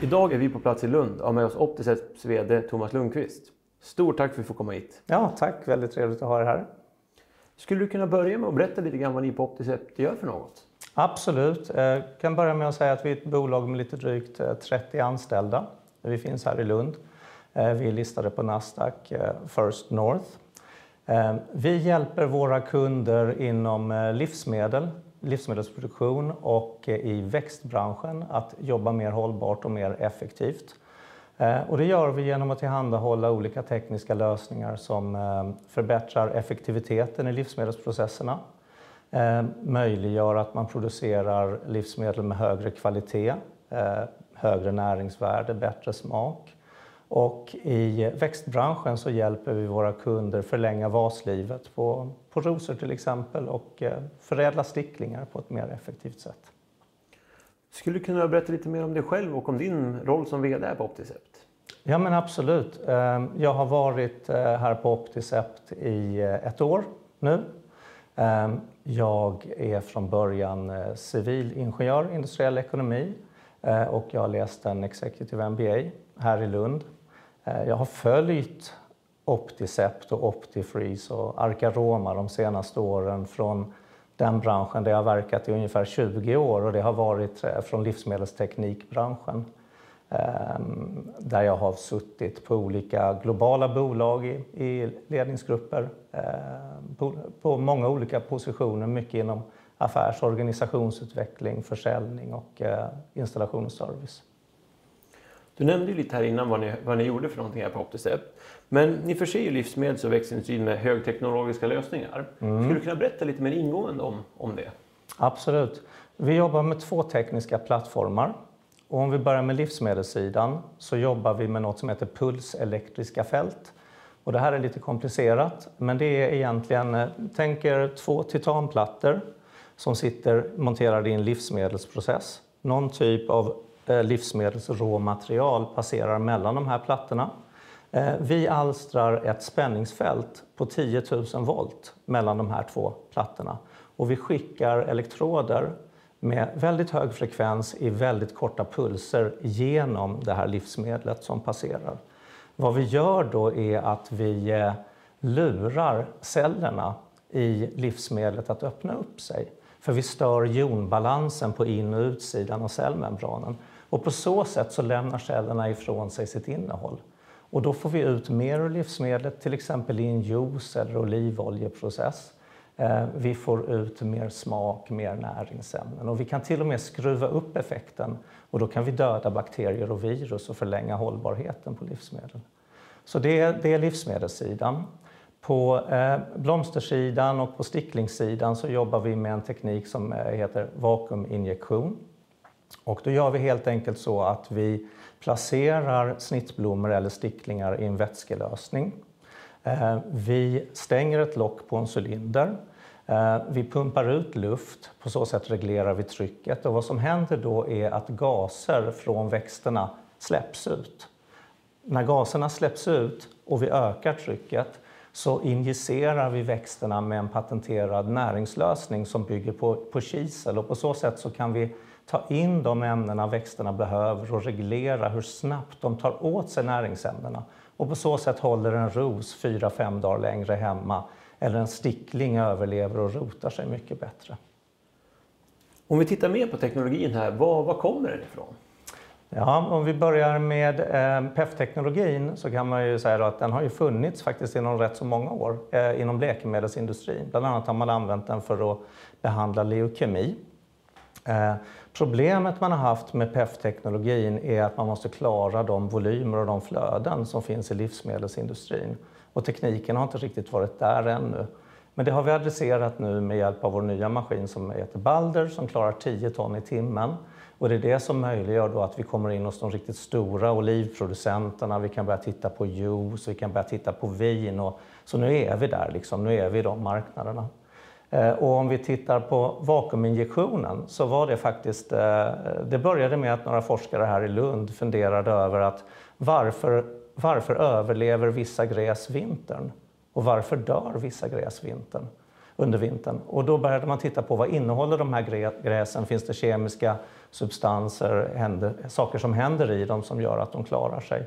Idag är vi på plats i Lund och med oss Opticeps VD Thomas Lundqvist. Stort tack för att vi får komma hit. Ja, tack. Väldigt trevligt att ha er här. Skulle du kunna börja med att berätta lite grann vad ni på Opticept gör för något? Absolut. Jag kan börja med att säga att vi är ett bolag med lite drygt 30 anställda. Vi finns här i Lund. Vi är listade på Nasdaq First North. Vi hjälper våra kunder inom livsmedel, livsmedelsproduktion och eh, i växtbranschen att jobba mer hållbart och mer effektivt. Eh, det gör vi genom att tillhandahålla olika tekniska lösningar som eh, förbättrar effektiviteten i livsmedelsprocesserna, möjliggör att man producerar livsmedel med högre kvalitet, högre näringsvärde, bättre smak. I växtbranschen så hjälper vi våra kunder förlänga vaslivet på rosor till exempel och förädla sticklingar på ett mer effektivt sätt. Skulle du kunna berätta lite mer om dig själv och om din roll som VD på Opticept? Ja, men absolut. Jag har varit här på Opticept i ett år nu. Jag är från början civilingenjör, industriell ekonomi, och jag har läst en Executive MBA här i Lund. Eh, jag har följt Opticept och Optifreeze och Arcaroma de senaste åren från den branschen där jag har verkat i ungefär 20 år och det har varit eh, från livsmedelsteknikbranschen. Ehm, där jag har suttit på olika globala bolag i ledningsgrupper, ehm, på många olika positioner, mycket inom affärs- och organisationsutveckling, försäljning och eh, installation och service. Du nämnde ju lite här innan vad ni gjorde för någonting här på Opticept. Men ni förser ju livsmedels- och växtindustrin med högteknologiska lösningar. Skulle du kunna berätta lite mer ingående om det? Absolut. Vi jobbar med två tekniska plattformar. Om vi börjar med livsmedelssidan så jobbar vi med något som heter pulselektriska fält. Det här är lite komplicerat, men det är egentligen, tänk er två titanplattor som sitter monterade i en livsmedelsprocess. Någon typ av livsmedelsråmaterial passerar mellan de här plattorna. Eh, vi alstrar ett spänningsfält på 10 000 volt mellan de här två plattorna och vi skickar elektroder med väldigt hög frekvens i väldigt korta pulser genom det här livsmedlet som passerar. Vad vi gör då är att vi eh, lurar cellerna i livsmedlet att öppna upp sig. För vi stör jonbalansen på in- och utsidan av cellmembranen. och På så sätt så lämnar cellerna ifrån sig sitt innehåll. Då får vi ut mer ur livsmedlet, till exempel i en juice eller olivoljeprocess. Eh, vi får ut mer smak, mer näringsämnen och vi kan till och med skruva upp effekten och då kan vi döda bakterier och virus och förlänga hållbarheten på livsmedel. Så Det är livsmedelssidan. På eh, blomstersidan och på sticklingssidan så jobbar vi med en teknik som eh, heter vakuuminjektion. Då gör vi helt enkelt så att vi placerar snittblommor eller sticklingar i en vätskelösning. Eh, vi stänger ett lock på en cylinder. Vi pumpar ut luft, på så sätt reglerar vi trycket och vad som händer då är att gaser från växterna släpps ut. När gaserna släpps ut och vi ökar trycket så injicerar vi växterna med en patenterad näringslösning som bygger på kisel och på så sätt så kan vi ta in de ämnena växterna behöver och reglera hur snabbt de tar åt sig näringsämnena. På så sätt håller en ros 4-5 dagar längre hemma eller en stickling överlever och rotar sig mycket bättre. Om vi tittar mer på teknologin här, var kommer den ifrån? Ja, om vi börjar med eh, PEF-teknologin så kan man ju säga att den har ju funnits faktiskt inom rätt så många år eh, inom läkemedelsindustrin. Bland annat har man använt den för att behandla leukemi. Eh, problemet man har haft med PEF-teknologin är att man måste klara de volymer och de flöden som finns i livsmedelsindustrin. Tekniken har inte riktigt varit där ännu. Men det har vi adresserat nu med hjälp av vår nya maskin som heter Balder som klarar 10 ton i timmen. Det är det som möjliggör då att vi kommer in hos de riktigt stora olivproducenterna. Vi kan börja titta på juice, vi kan börja titta på vin. Så nu är vi där liksom, nu är vi i de marknaderna. Eh, om vi tittar på vakuuminjektionen så var det faktiskt, eh, det började med att några forskare här i Lund funderade över att varför överlever vissa gräs vintern och varför dör vissa gräs vintern? under vintern. Och då började man titta på vad innehåller de här gräsen? Finns det kemiska substanser, händer, saker som händer i dem som gör att de klarar sig?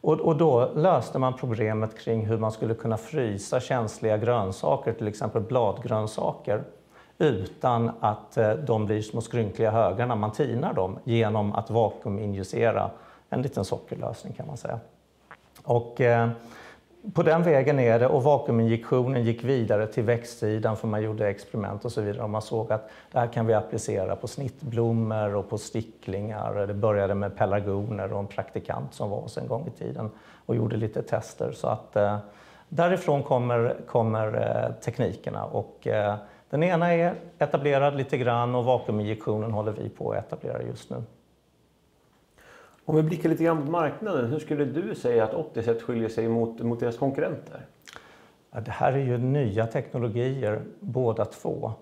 Och, och, då löste man problemet kring hur man skulle kunna frysa känsliga grönsaker, till exempel bladgrönsaker, utan att eh, de blir små skrynkliga högar när man tinar dem genom att vakuuminjicera en liten sockerlösning kan man säga. Och, eh, på den vägen är det och vakuuminjektionen gick vidare till växtsidan för man gjorde experiment och så vidare och man såg att det här kan vi applicera på snittblommor och på sticklingar. Det började med pelargoner och en praktikant som var hos en gång i tiden och gjorde lite tester. Så att, eh, därifrån kommer, kommer eh, teknikerna och eh, den ena är etablerad lite grann och vakuuminjektionen håller vi på att etablera just nu. Om vi blickar lite grann på marknaden, hur skulle du säga att Optiset skiljer sig mot, mot deras konkurrenter? Ja, det här är ju nya teknologier båda två.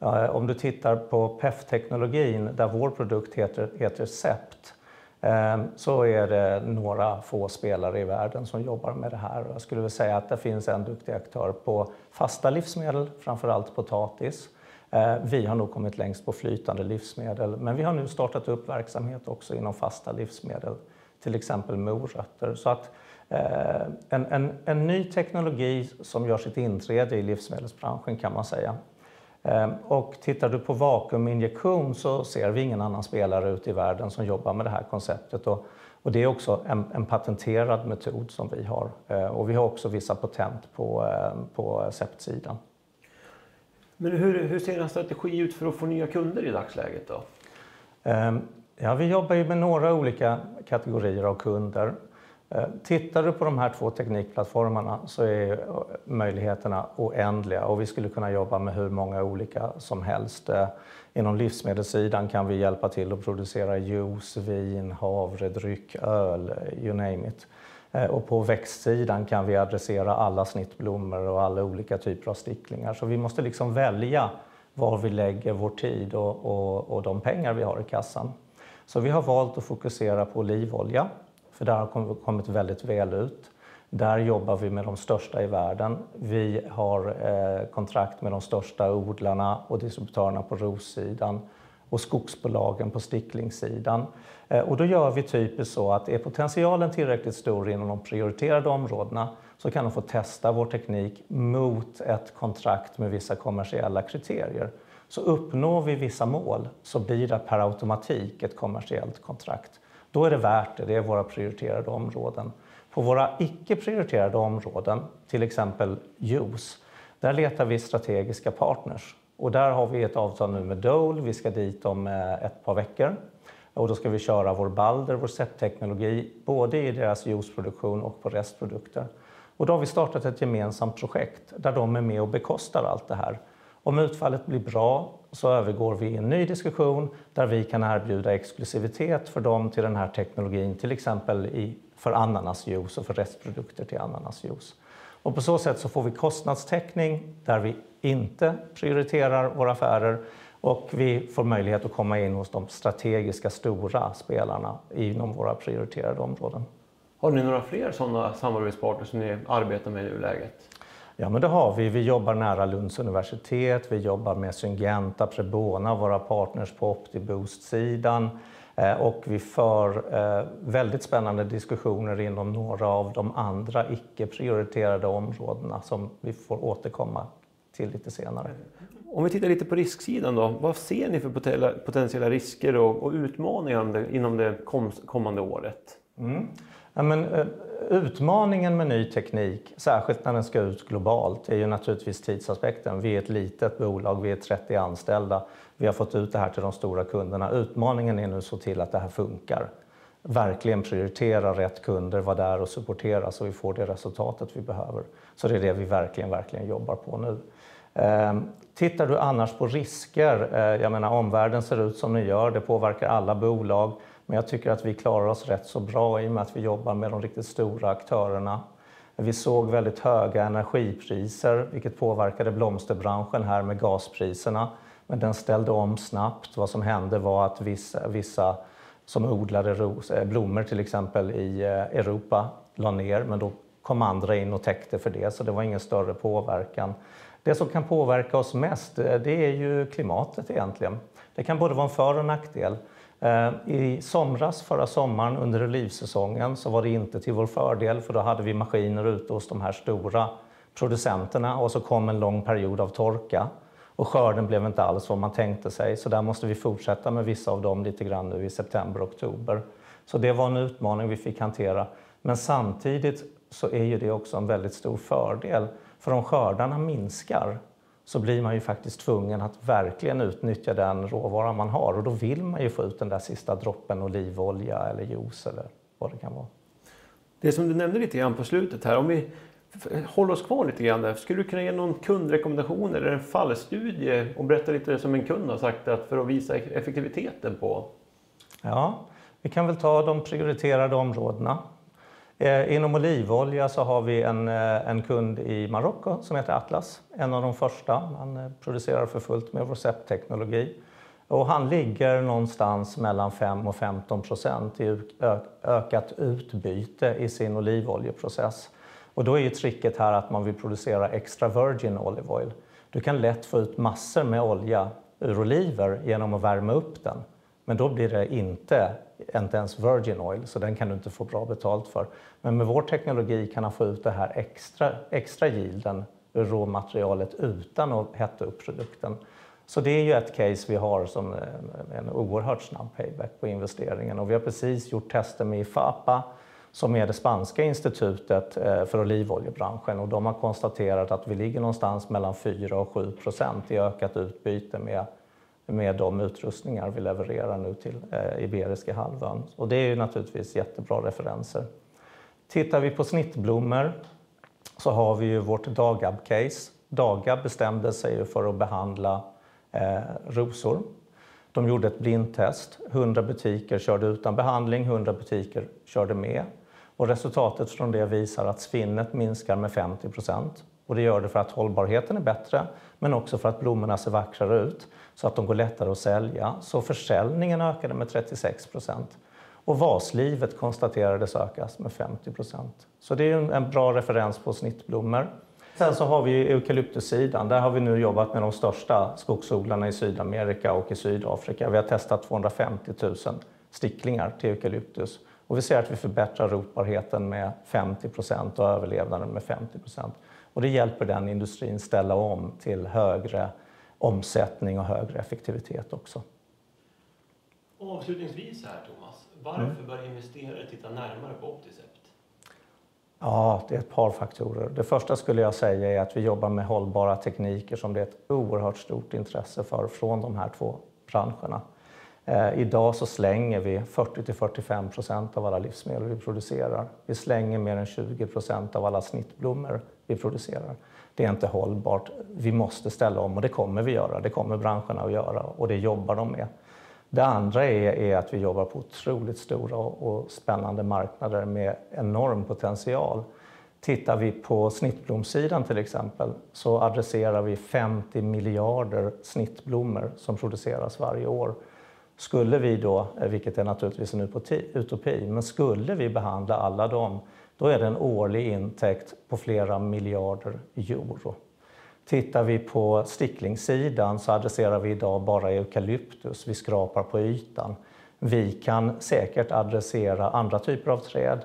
Eh, om du tittar på PEF-teknologin där vår produkt heter, heter SEPT eh, så är det några få spelare i världen som jobbar med det här. Jag skulle vilja säga att det finns en duktig aktör på fasta livsmedel, framförallt potatis. Eh, vi har nog kommit längst på flytande livsmedel, men vi har nu startat upp verksamhet också inom fasta livsmedel, till exempel morötter. Så att eh, en, en, en ny teknologi som gör sitt inträde i livsmedelsbranschen kan man säga. Eh, och tittar du på vakuuminjektion så ser vi ingen annan spelare ute i världen som jobbar med det här konceptet. Och, och det är också en, en, patenterad metod som vi har. Och vi har också vissa patent på, på septsidan. Men hur, hur ser en strategi ut för att få nya kunder i dagsläget då? Ehm, ja, vi jobbar ju med några olika kategorier av kunder. Ehm, tittar du på de här två teknikplattformarna så är eh, möjligheterna oändliga och vi skulle kunna jobba med hur många olika som helst. Eh, inom livsmedelssidan kan vi hjälpa till att producera juice, vin, havredryck, öl, eh, you name it. Eh, och på växtsidan kan vi adressera alla snittblommor och alla olika typer av sticklingar. Så vi måste liksom välja var vi lägger vår tid och, och, och de pengar vi har i kassan. Så vi har valt att fokusera på olivolja, för där har vi kommit väldigt väl ut. Där jobbar vi med de största i världen. Vi har eh, kontrakt med de största odlarna och distributörerna på rossidan och skogsbolagen på sticklingssidan. Eh, och då gör vi typiskt så att är potentialen tillräckligt stor inom de prioriterade områdena så kan de få testa vår teknik mot ett kontrakt med vissa kommersiella kriterier. Så uppnår vi vissa mål så blir det per automatik ett kommersiellt kontrakt. Då är det värt det, det är våra prioriterade områden. På våra icke prioriterade områden, till exempel juice, där letar vi strategiska partners. Och där har vi ett avtal nu med Dole, vi ska dit om eh, ett par veckor. Och då ska vi köra vår Balder, vår SEP-teknologi, både i deras juiceproduktion och på restprodukter. Och då har vi startat ett gemensamt projekt där de är med och bekostar allt det här. Om utfallet blir bra så övergår vi i en ny diskussion där vi kan erbjuda exklusivitet för dem till den här teknologin, till exempel i, för ananasjuice och för restprodukter till ananasjuice. Och på så sätt så får vi kostnadstäckning där vi inte prioriterar våra affärer och vi får möjlighet att komma in hos de strategiska stora spelarna inom våra prioriterade områden. Har ni några fler sådana samarbetspartners som ni arbetar med i nuläget? Ja, men det har vi. Vi jobbar nära Lunds universitet, vi jobbar med Syngenta, Prebona, våra partners på OptiBoost-sidan. Eh, och vi för eh, väldigt spännande diskussioner inom några av de andra icke prioriterade områdena som vi får återkomma till lite senare. Om vi tittar lite på risksidan då, vad ser ni för potentiella risker och, utmaningar inom det kommande året? Mm. Ja, men, eh, utmaningen med ny teknik, särskilt när den ska ut globalt, är ju naturligtvis tidsaspekten. Vi är ett litet bolag, vi är 30 anställda. Vi har fått ut det här till de stora kunderna. Utmaningen är nu att se till att det här funkar. Verkligen prioritera rätt kunder, vara där och supportera så vi får det resultatet vi behöver. Så det är det vi verkligen, verkligen jobbar på nu. Ehm, tittar du annars på risker, eh, jag menar omvärlden ser ut som den gör, det påverkar alla bolag. Men jag tycker att vi klarar oss rätt så bra i och med att vi jobbar med de riktigt stora aktörerna. Vi såg väldigt höga energipriser vilket påverkade blomsterbranschen här med gaspriserna. Men den ställde om snabbt. Vad som hände var att vissa, vissa som odlade ros, eh, blommor till exempel i eh, Europa la ner men då kom andra in och täckte för det så det var ingen större påverkan. Det som kan påverka oss mest eh, det är ju klimatet egentligen. Det kan både vara en för och nackdel. Eh, I somras, förra sommaren, under olivsäsongen så var det inte till vår fördel för då hade vi maskiner ute hos de här stora producenterna och så kom en lång period av torka och skörden blev inte alls vad man tänkte sig. Så där måste vi fortsätta med vissa av dem lite grann nu i september, oktober. Så det var en utmaning vi fick hantera. Men samtidigt så är ju det också en väldigt stor fördel. För om skördarna minskar så blir man ju faktiskt tvungen att verkligen utnyttja den råvara man har och då vill man ju få ut den där sista droppen olivolja eller juice eller vad det kan vara. Det som du nämnde lite grann på slutet här, om vi håller oss kvar lite grann där. Skulle du kunna ge någon kundrekommendation eller en fallstudie och berätta lite som en kund har sagt att för att visa effektiviteten på? Ja, vi kan väl ta de prioriterade områdena. Eh, inom olivolja så har vi en, eh, en kund i Marocko som heter Atlas, en av de första. Han eh, producerar för fullt med receptteknologi. Och han ligger någonstans mellan 5 och 15 procent i ökat utbyte i sin olivoljeprocess. Och då är ju tricket här att man vill producera extra virgin olive oil. Du kan lätt få ut massor med olja ur oliver genom att värma upp den. Men då blir det inte, inte ens virgin oil, så den kan du inte få bra betalt för. Men med vår teknologi kan han få ut det här extra, extra yielden ur råmaterialet utan att hetta upp produkten. Så det är ju ett case vi har som eh, en oerhört snabb payback på investeringen. Och vi har precis gjort tester med IFAPA som är det spanska institutet eh, för olivoljebranschen och de har konstaterat att vi ligger någonstans mellan 4 och 7 procent i ökat utbyte med, med de utrustningar vi levererar nu till eh, Iberiska halvön. Och det är ju naturligtvis jättebra referenser. Tittar vi på snittblommor så har vi ju vårt Dagab-case. Dagab bestämde sig för att behandla eh, rosor. De gjorde ett blindtest. 100 butiker körde utan behandling, 100 butiker körde med. Och resultatet från det visar att svinnet minskar med 50 procent. Och det gör det för att hållbarheten är bättre, men också för att blommorna ser vackrare ut, så att de går lättare att sälja. Så försäljningen ökade med 36 procent. Och vaslivet konstaterades ökas med 50 procent. Så det är en bra referens på snittblommor. Sen så har vi eukalyptussidan. Där har vi nu jobbat med de största skogsodlarna i Sydamerika och i Sydafrika. Vi har testat 250 000 sticklingar till eukalyptus. Och vi ser att vi förbättrar rotbarheten med 50 procent och överlevnaden med 50 procent. Och det hjälper den industrin ställa om till högre omsättning och högre effektivitet också. Avslutningsvis här Thomas, varför mm. bör investerare titta närmare på Opticept? Ja, det är ett par faktorer. Det första skulle jag säga är att vi jobbar med hållbara tekniker som det är ett oerhört stort intresse för från de här två branscherna. Eh, idag så slänger vi 40-45 procent av alla livsmedel vi producerar. Vi slänger mer än 20 procent av alla snittblommor vi producerar. Det är inte hållbart. Vi måste ställa om och det kommer vi göra. Det kommer branscherna att göra och det jobbar de med. Det andra är, är att vi jobbar på otroligt stora och spännande marknader med enorm potential. Tittar vi på snittblomssidan till exempel så adresserar vi 50 miljarder snittblommor som produceras varje år. Skulle vi då, eh, vilket är naturligtvis en utopi, men skulle vi behandla alla dem, då är det en årlig intäkt på flera miljarder euro. Tittar vi på sticklingssidan så adresserar vi idag bara eukalyptus, vi skrapar på ytan. Vi kan säkert adressera andra typer av träd,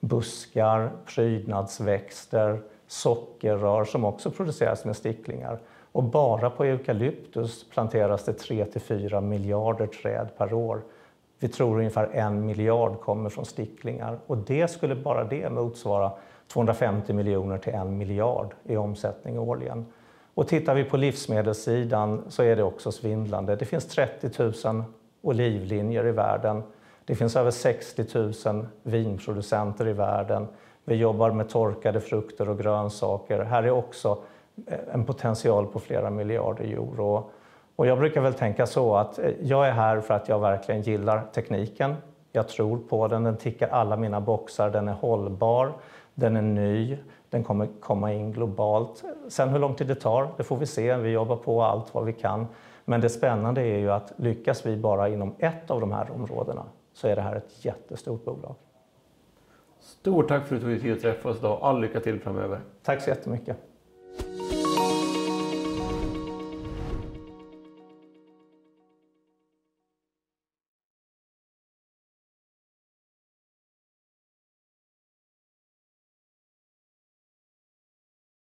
buskar, prydnadsväxter, sockerrör som också produceras med sticklingar. Och bara på eukalyptus planteras det 3-4 miljarder träd per år. Vi tror ungefär en miljard kommer från sticklingar och det skulle bara det motsvara 250 miljoner till en miljard i omsättning årligen. Och tittar vi på livsmedelssidan så är det också svindlande. Det finns 30 000 olivlinjer i världen. Det finns över 60 000 vinproducenter i världen. Vi jobbar med torkade frukter och grönsaker. Här är också eh, en potential på flera miljarder euro. Och jag brukar väl tänka så att eh, jag är här för att jag verkligen gillar tekniken. Jag tror på den, den tickar alla mina boxar, den är hållbar, den är ny, den kommer komma in globalt. Sen hur lång tid det tar, det får vi se. Vi jobbar på allt vad vi kan. Men det spännande är ju att lyckas vi bara inom ett av de här områdena så är det här ett jättestort bolag. Stort tack för att du tog dig tid att träffa oss idag. All lycka till framöver. Tack så jättemycket.